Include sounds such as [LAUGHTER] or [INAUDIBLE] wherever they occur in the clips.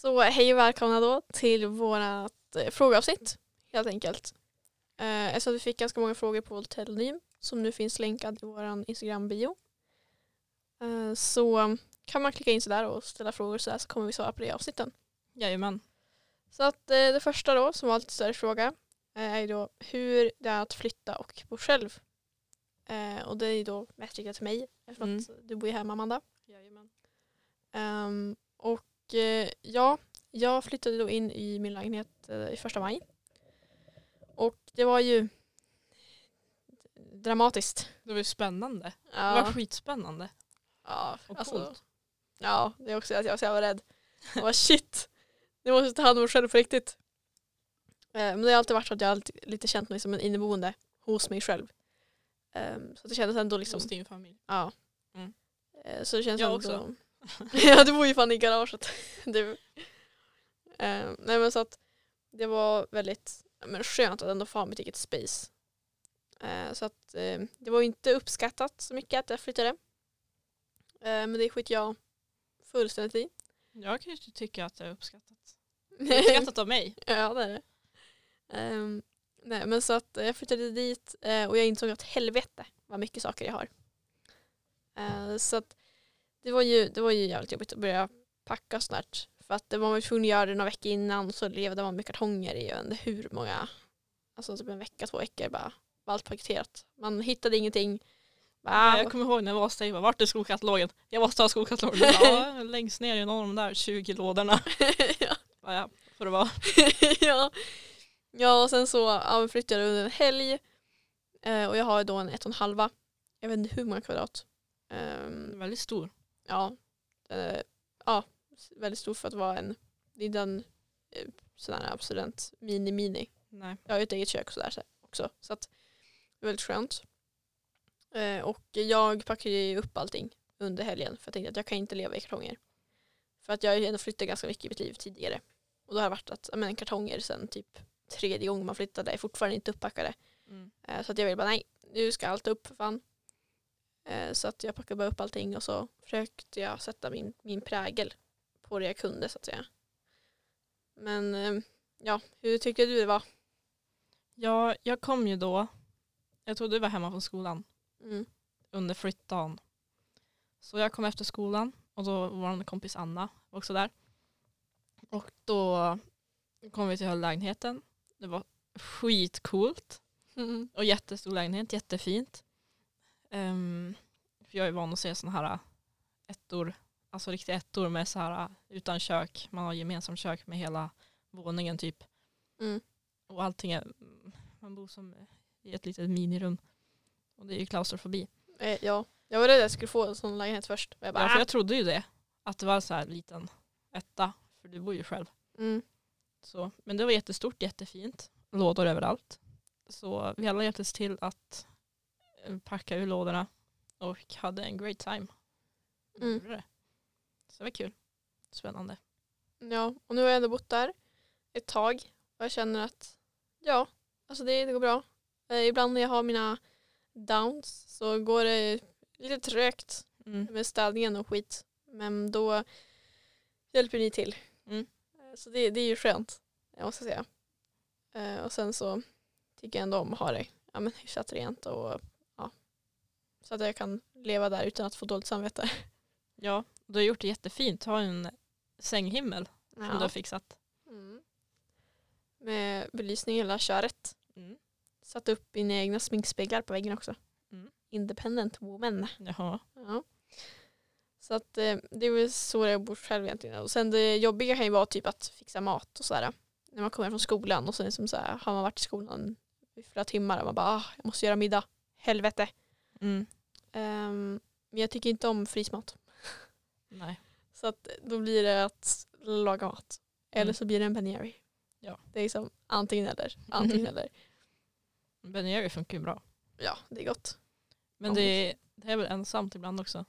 Så hej och välkomna då till vårat eh, frågeavsnitt helt enkelt. Eh, så vi fick ganska många frågor på vår telonym som nu finns länkad i vår Instagram-bio. Eh, så kan man klicka in sådär och ställa frågor så, där, så kommer vi svara på det i avsnitten. Jajamän. Så att det första då som var lite större fråga är då hur det är att flytta och bo själv. Och det är ju då mest riktat till mig eftersom Mm. att du bor ju hemma Amanda. Jajamän. Ehm, och ja, jag flyttade då in i min lägenhet eh, i första maj. Och det var ju dramatiskt. Det var ju spännande. Det Ja, var skitspännande. ja, Och alltså, coolt. ja, det är också att jag var så jävla rädd. Jag var shit, nu måste jag ta hand om mig själv på riktigt. Eh, men det har alltid varit så att jag alltid lite känt mig som en inneboende hos mig själv. Ehm, så det kändes ändå liksom, Hos din familj. ja. Mm. Eh, så det känns Jag ändå, också. [LAUGHS] ja du bor ju fan i garaget. [LAUGHS] du. Eh, nej men så att det var väldigt men skönt att ändå få ha mitt eget space. Eh, så att eh, det var ju inte uppskattat så mycket att jag flyttade. Eh, men det skiter jag fullständigt i. Jag kan ju inte tycka att det är uppskattat. [LAUGHS] Uppskattat av mig. ja det är det. Ehm, nej men så att jag flyttade dit eh, och jag insåg att helvete vad mycket saker jag har. Eh, så att det var, ju, det var ju jävligt jobbigt att börja packa snart. För att man var tvungen att göra det några veckor innan så levde man med kartonger i jag vet hur många, alltså typ en vecka, två veckor bara var allt paketerat. Man hittade ingenting. Bara, Jag kommer ihåg när jag var bara, vart är skokatalogen? Jag måste ha skokatalogen. Bara, [LAUGHS] Ja, längst ner i någon av de där 20 lådorna. [LAUGHS] ja. Bara, Ja, får det vara. [LAUGHS] ja. ja, och sen så ja, flyttade jag under en helg. Eh, och jag har då en ett och en halva. Jag vet inte hur många kvadrat. Ehm, Väldigt stor. Ja, eh, ja, väldigt stor för att vara en, det är inte en eh, sån här student mini-mini. Nej. Jag har ju ett eget kök sådär så- också. Så att det är väldigt skönt. Eh, och jag packade ju upp allting under helgen för jag tänkte att jag kan inte leva i kartonger. För att jag har ju ändå flyttat ganska mycket i mitt liv tidigare. Och då har det varit att men, kartonger sen typ tredje gången man flyttade är fortfarande inte upppackade. Mm. Eh, så att jag ville bara nej, nu ska allt upp för fan. Eh, så att jag packade bara upp allting och så försökte jag sätta min, min prägel på det jag kunde så att säga. Men eh, ja, hur tycker du det var? Ja, jag kom ju då, jag tror du var hemma från skolan Mm. under flyttdagen. Så jag kom efter skolan och då var vår kompis Anna var också där. Och då kom vi till lägenheten. Det var skitcoolt Mm. och jättestor lägenhet, jättefint. Um, för jag är van att se sådana här ettor, alltså riktiga ettor med så här utan kök. Man har gemensamt kök med hela våningen typ. Mm. Och allting är, man bor som i ett litet minirum. Och det är ju klaustrofobi. Eh, ja, jag var rädd att jag skulle få en sån lägenhet först. Jag bara, Ja, för ah. jag trodde ju det. Att det var så här liten etta. För du bor ju själv. mm. Så, men det var jättestort, jättefint. Lådor överallt. Så vi alla hjälptes till att eh, packa ur lådorna. Och hade en great time. Mm. Så det var kul. Spännande. Ja, och nu har jag ändå bott där ett tag och jag känner att ja, alltså det, det går bra. Eh, ibland när jag har mina downs så går det lite trögt Mm. med städningen och skit. Men då hjälper ni till. Mm. Eh, Så det, det är ju skönt, jag måste säga. Eh, och sen så tycker jag ändå om att ha det ja, men hyfsat rent och så att jag kan leva där utan att få dåligt samvete. [LAUGHS] Ja, du har gjort det jättefint. Har en sänghimmel som du har fixat. Mm. Med belysning i hela köret. Mm. Satt upp mina egna sminkspeglar på väggen också. Mm. Independent woman. Jaha. Ja. Så att eh, det är väl så jag bor själv egentligen. Och sen det jobbiga kan ju vara typ att fixa mat och sådär. När man kommer från skolan och så, liksom så här, har man varit i skolan i flera timmar och man bara ah, jag måste göra middag. Helvete. Mm. Ehm, men jag tycker inte om frysmat. Nej. Så att då blir det att laga mat. Eller Mm. så blir det en Ben. Ja. Det är liksom antingen eller. Antingen [LAUGHS] eller. Ben funkar ju bra. Ja, det är gott. Men det är, det är väl ensamt ibland också.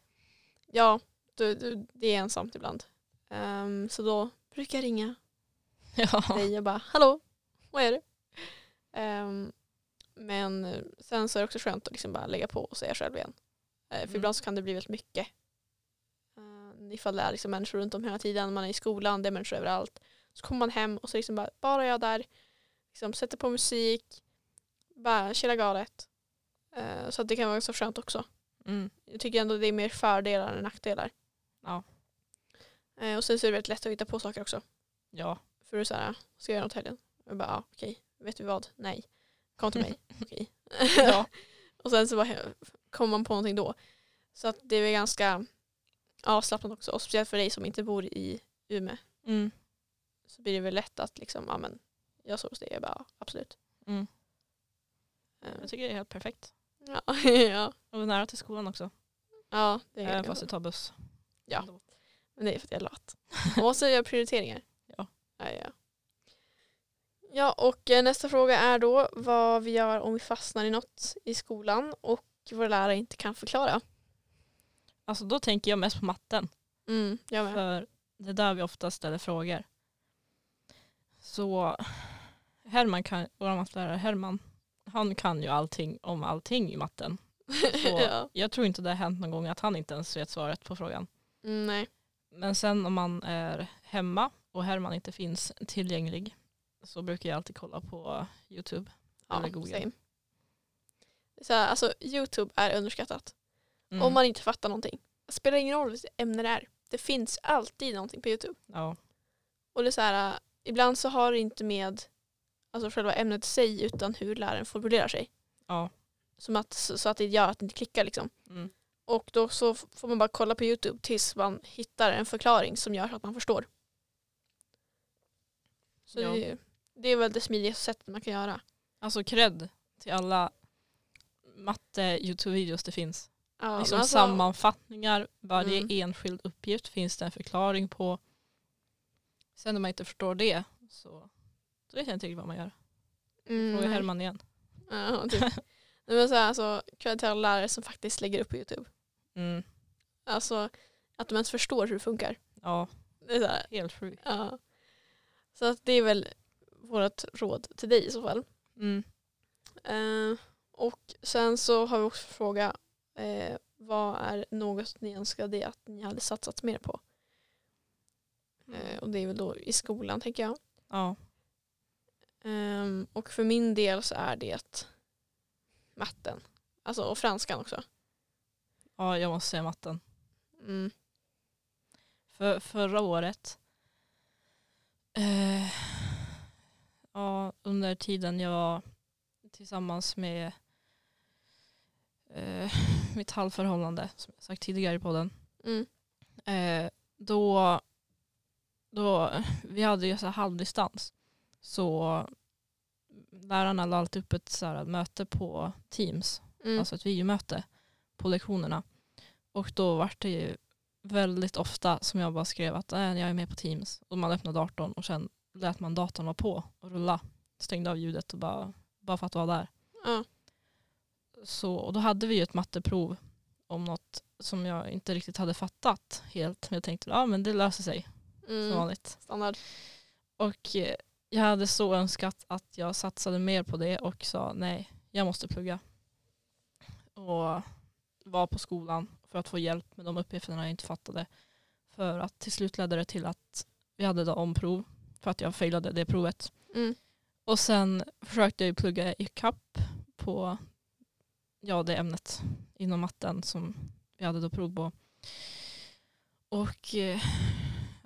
Ja, du, du, det är ensamt ibland. Ehm, så då brukar jag ringa [LAUGHS] Ja. dig och bara hallå, vad är det? Ehm, men sen så är det också skönt att liksom bara lägga på och säga själv igen. Eh, för Mm. ibland så kan det bli väldigt mycket. Uh, ifall det är liksom människor runt om hela tiden, man är i skolan, det är människor överallt. Så kommer man hem och så liksom bara, bara jag där, liksom sätter på musik, bara chilla galet. Eh, så att det kan vara så skönt också. Mm. Jag tycker ändå det är mer fördelar än nackdelar. Ja. Eh, och sen så är det väldigt lätt att hitta på saker också. Ja. För du säger, ska jag göra något helgen? Jag bara, ja, okej, vet du vad? Nej. Kom till mig. [LAUGHS] okej. ja. [LAUGHS] och sen så bara kommer man på någonting då. Så att det är ganska avslappnat också. Och speciellt för dig som inte bor i Umeå. Mm. Så blir det väl lätt att liksom, ja men jag sover hos dig. Jag bara, absolut. Mm. Eh, Jag tycker det är helt perfekt. ja, [LAUGHS] ja, Och nära till skolan också. ja, det Även är fast du tar buss. Ja. Men det är för att jag är lat. Man måste göra prioriteringar. Ja. Ja, ja. ja, och eh, nästa fråga är då vad vi gör om vi fastnar i något i skolan och våra lärare inte kan förklara. Alltså då tänker jag mest på matten. Mm, jag med. För det är där vi ofta ställer frågor. Så Herman kan, vår mattelärare Herman, han kan ju allting om allting i matten. Så [LAUGHS] ja. jag tror inte det har hänt någon gång att han inte ens vet svaret på frågan. mm, nej. Men sen om man är hemma och Herman inte finns tillgänglig så brukar jag alltid kolla på YouTube. Ja, Eller Google. same. Så här, alltså, Youtube är underskattat. Mm. Om man inte fattar någonting. Det spelar ingen roll vilket ämne det är. Det finns alltid någonting på Youtube. ja. Och det är så här, äh, ibland så har det inte med alltså själva ämnet i sig utan hur läraren formulerar sig. Ja. Som att, så att det gör att det inte klickar liksom. Mm. Och då så får man bara kolla på Youtube tills man hittar en förklaring som gör så att man förstår. Så Ja. det, är- det är väl det smidigaste sättet man kan göra. Alltså cred till alla matte Youtube-videos det finns. Ja, liksom alltså- sammanfattningar, varje Mm. enskild uppgift finns det en förklaring på. Sen om man inte förstår det så då vet jag inte riktigt vad man gör. Mm, Fråga. Herman igen. Ja, typ. Nej, men så här, alltså, lärare som faktiskt lägger upp på Youtube. [LAUGHS] Mm. Alltså att de ens förstår hur det funkar. Ja, Det är så här, helt sjukt. ja. Så att det är väl vårt råd till dig i så fall. Mm. Eh, och sen så har vi också frågat eh, vad är något ni önskade att ni hade satsat mer på? Eh, och det är väl då i skolan tänker jag. Ja. Ehm, och för min del så är det matten. Alltså och franskan också. ja, jag måste säga matten. Mm. För förra året, eh, ja, under tiden jag var tillsammans med eh, [LAUGHS] mitt halvförhållande, som jag sagt tidigare i podden, Mm. eh, då, då, vi hade ju så här halvdistans. Så lärarna la alltid upp ett så här möte på Teams, Mm. alltså ett videomöte på lektionerna. Och då var det ju väldigt ofta som jag bara skrev att äh, jag är med på Teams. Och man öppnade datorn och sen lät man datorn vara på och rulla. Stängde av ljudet och bara, bara för att vara där. ja. Så, och då hade vi ju ett matteprov om något som jag inte riktigt hade fattat helt. Men jag tänkte ja men det löser sig som mm. vanligt. Standard. Och eh, jag hade så önskat att jag satsade mer på det och sa nej, jag måste plugga. Och var på skolan för att få hjälp med de uppgifterna jag inte fattade. För att till slut ledde det till att vi hade då omprov för att jag failade det provet. Mm. Och sen försökte jag plugga i kapp på ja, det ämnet inom matten som vi hade då prov på. Och eh,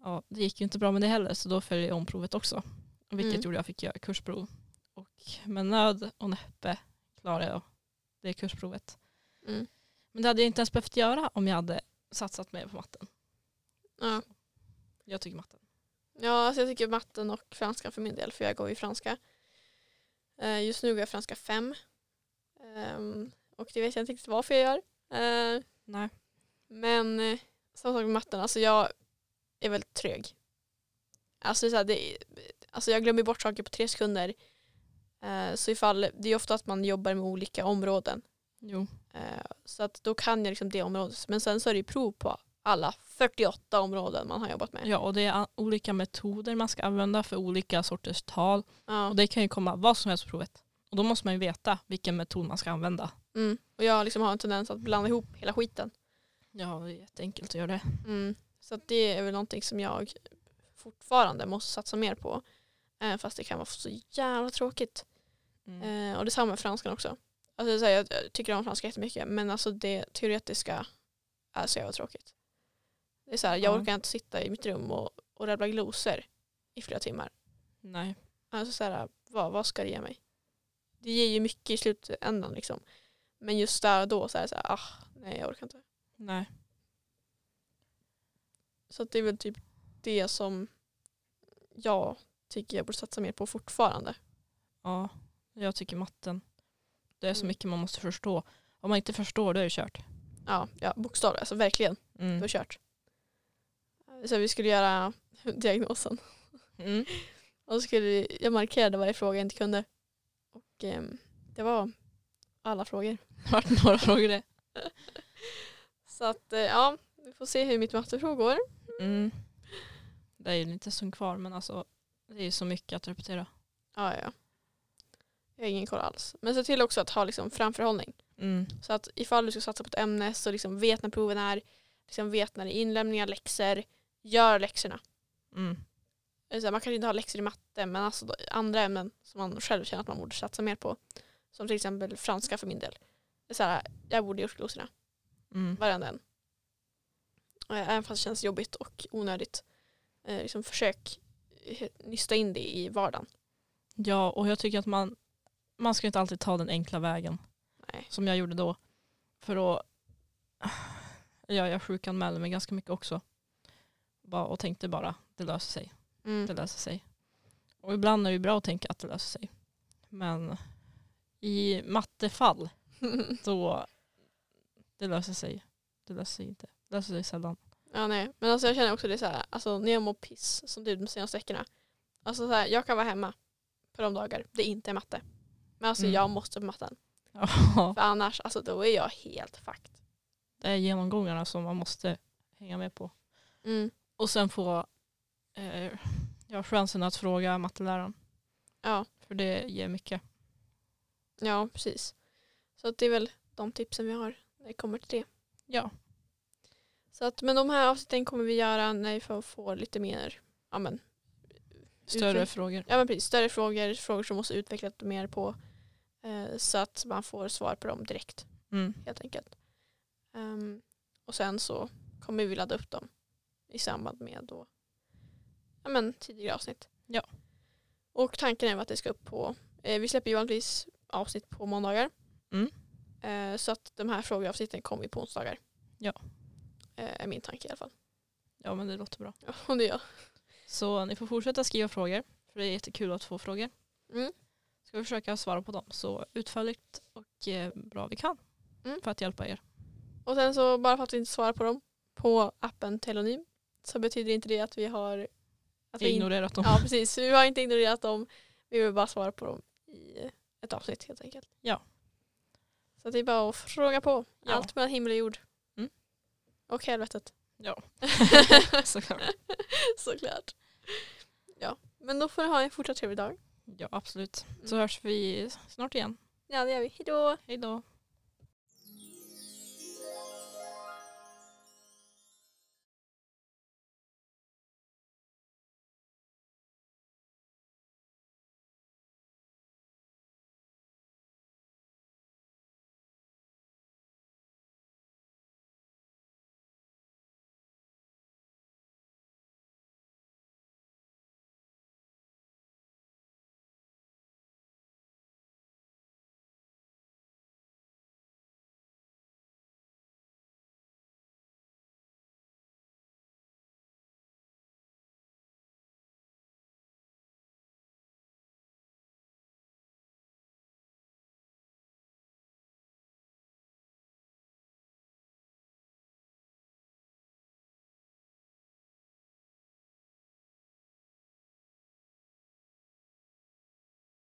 ja, det gick ju inte bra med det heller så då följde jag om provet också. Vilket Mm. gjorde jag fick göra kursprov. Och med nöd och näppe klarade jag det kursprovet. Mm. Men det hade jag inte ens behövt göra om jag hade satsat mer på matten. Ja. Jag tycker matten. Ja, alltså jag tycker matten och franska för min del, för jag går i franska. Eh, just nu går jag franska 5. Och det vet jag inte riktigt varför jag gör. Eh, Nej. men eh, samma sak med matten, alltså jag är väldigt trög. Alltså, det är så här, det, alltså jag glömmer bort saker på tre sekunder. Eh, så ifall, det är ofta att man jobbar med olika områden. Jo. Eh, så att då kan jag liksom det området. Men sen så är det ju prov på alla 48 områden man har jobbat med. Ja, och det är olika metoder man ska använda för olika sorters tal. Ja. Och det kan ju komma vad som helst på provet. Och då måste man ju veta vilken metod man ska använda. Mm. Och jag liksom har en tendens att blanda ihop hela skiten. Ja, det är jätteenkelt att göra det. Mm. Så att det är väl någonting som jag fortfarande måste satsa mer på. Eh, fast det kan vara så jävla tråkigt. Mm. Eh, och detsamma med franskan också. Alltså, så här, jag jag tycker om franska jättemycket men alltså det teoretiska är så jävla tråkigt. Det är så här, jag Ja. orkar inte sitta i mitt rum och, och rabbla glosor i flera timmar. Nej. Alltså så här, vad, vad ska det ge mig? Det ger ju mycket i slutändan liksom. Men just där och då så är det så här, ah, nej jag orkar inte. Nej. Så det är väl typ det som jag tycker jag borde satsa mer på fortfarande. Ja, jag tycker matten. Det är så Mm. mycket man måste förstå. Om man inte förstår då är det kört. Ja, ja bokstavligt, alltså verkligen. Det Mm. var kört. Så vi skulle göra diagnosen. Mm. Och så skulle jag markerade varje fråga jag inte kunde. Och ehm, det var alla frågor. [LAUGHS] Det har varit några frågor det. Så att eh, ja, vi får se hur mitt matteprov går. Mm. Det är ju lite stund kvar men alltså det är ju så mycket att repetera. Ja, ja. Jag har ingen koll alls. Men se till också att ha liksom framförhållning. Mm. Så att ifall du ska satsa på ett ämne så liksom vet när proven är, liksom vet när det är inlämningar, läxor, gör läxorna. Mm. Är så Man kanske inte har läxor i matte men alltså andra ämnen som man själv känner att man borde satsa mer på. Som till exempel franska för min del. Det är så här, jag borde gjort glosorna, Mm. varenda en. Eh, Även fast det känns jobbigt och onödigt. Eh, liksom försök eh, nysta in det i vardagen. Ja och jag tycker att man, man ska inte alltid ta den enkla vägen. Nej. Som jag gjorde då. För då, [SIGHS] ja, jag sjukanmälde mig ganska mycket också. Bara, och tänkte bara, det löser sig. Mm. Det löser sig. Och ibland är det bra att tänka att det löser sig. Men i mattefall, [LAUGHS] då det löser sig. Det löser sig inte. Det löser sig sällan. Ja, nej. Men alltså jag känner också det så här, alltså när jag mår piss som du de senaste veckorna. Alltså så här, jag kan vara hemma på de dagar det inte är matte. Men alltså Mm. jag måste på matten. Ja, För annars, alltså då är jag helt fucked. det är genomgångarna som man måste hänga med på. Mm. Och sen få eh, ja, chansen att fråga matteläraren. Ja, För det ger mycket. Ja, precis. Så att det är väl de tipsen vi har när det kommer till det. Ja. Så att, men de här avsnitten kommer vi göra när vi får, får lite mer, ja men, Större Utveck- frågor. ja men precis, större frågor, frågor som måste utvecklas mer på. Eh, så att man får svar på dem direkt. Mm. helt enkelt. Ehm, och sen så kommer vi ladda upp dem i samband med då, ja, men, tidigare avsnitt. Ja. Och tanken är att det ska upp på, eh, vi släpper ju vanligtvis avsnitt på måndagar. Mm. Eh, så att de här frågeavsnitten kommer på onsdagar. Ja. Eh, är min tanke i alla fall. Ja men det låter bra. Ja, det gör. Så ni får fortsätta skriva frågor. För det är jättekul att få frågor. Mm. Ska vi försöka svara på dem så utförligt och eh, bra vi kan. Mm. För att hjälpa er. Och sen så bara för att vi inte svarar på dem på appen Telonym så betyder inte det att vi har att vi in- Ignorerat dem. Ja precis, vi har inte ignorerat dem. Vi vill bara svara på dem i ett avsnitt helt enkelt. Ja. Så det är bara att fråga på. Ja. Allt mellan himmel och jord. Mm. Och helvetet. Ja. [LAUGHS] Såklart. Såklart. Ja, men då får du ha en fortsatt trevlig dag. Ja absolut. Mm. Så hörs vi snart igen. Ja det gör vi. Hejdå! Hej då.